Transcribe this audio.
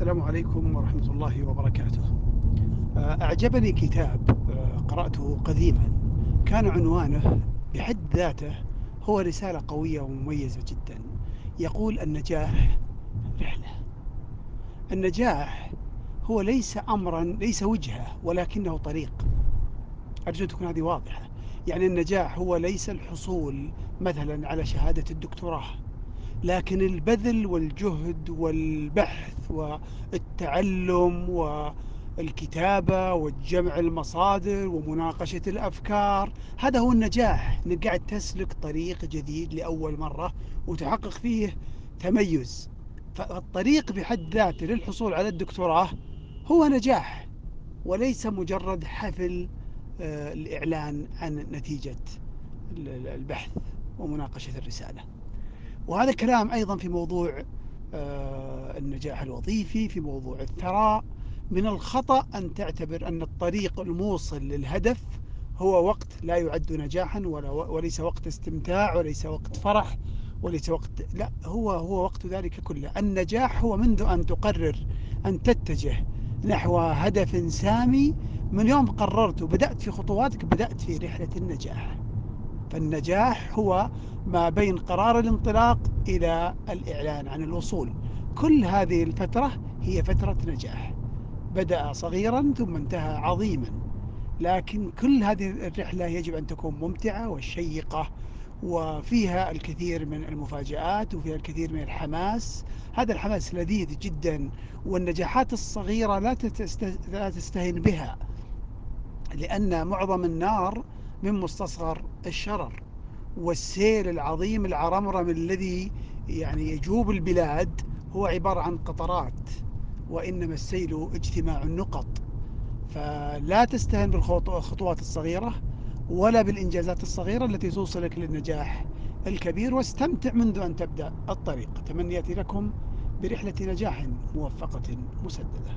السلام عليكم ورحمة الله وبركاته. آه، أعجبني كتاب آه، قرأته قديما. كان عنوانه بحد ذاته هو رسالة قوية ومميزة جدا. يقول النجاح رحلة. النجاح هو ليس أمرا ليس وجهة ولكنه طريق. أرجو تكون هذه واضحة. يعني النجاح هو ليس الحصول مثلا على شهادة الدكتوراه. لكن البذل والجهد والبحث والتعلم والكتابة وجمع المصادر ومناقشة الأفكار هذا هو النجاح. إنك قاعد تسلك طريق جديد لأول مرة وتحقق فيه تميز. فالطريق بحد ذاته للحصول على الدكتوراه هو نجاح وليس مجرد حفل آه، الإعلان عن نتيجة البحث ومناقشة الرسالة. وهذا الكلام أيضا في موضوع آه، النجاح الوظيفي في موضوع الثراء. من الخطأ أن تعتبر أن الطريق الموصل للهدف هو وقت لا يعد نجاحا ولا وليس وقت استمتاع وليس وقت فرح وليس وقت لا هو هو وقت ذلك كله. النجاح هو منذ أن تقرر أن تتجه نحو هدف سامي. من يوم قررت وبدأت في خطواتك بدأت في رحلة النجاح. فالنجاح هو ما بين قرار الانطلاق إلى الإعلان عن الوصول. كل هذه الفترة هي فترة نجاح. بدأ صغيرا ثم انتهى عظيما. لكن كل هذه الرحلة يجب أن تكون ممتعة وشيقة وفيها الكثير من المفاجآت وفيها الكثير من الحماس. هذا الحماس لذيذ جدا والنجاحات الصغيرة لا تستهين بها لأن معظم النار من مستصغر الشرر والسيل العظيم العرمرم الذي يعني يجوب البلاد هو عبارة عن قطرات وإنما السيل اجتماع النقط. فلا تستهن بالخطوات الصغيرة ولا بالإنجازات الصغيرة التي توصلك للنجاح الكبير واستمتع منذ أن تبدأ الطريق. تمنياتي لكم برحلة نجاح موفقة مسددة.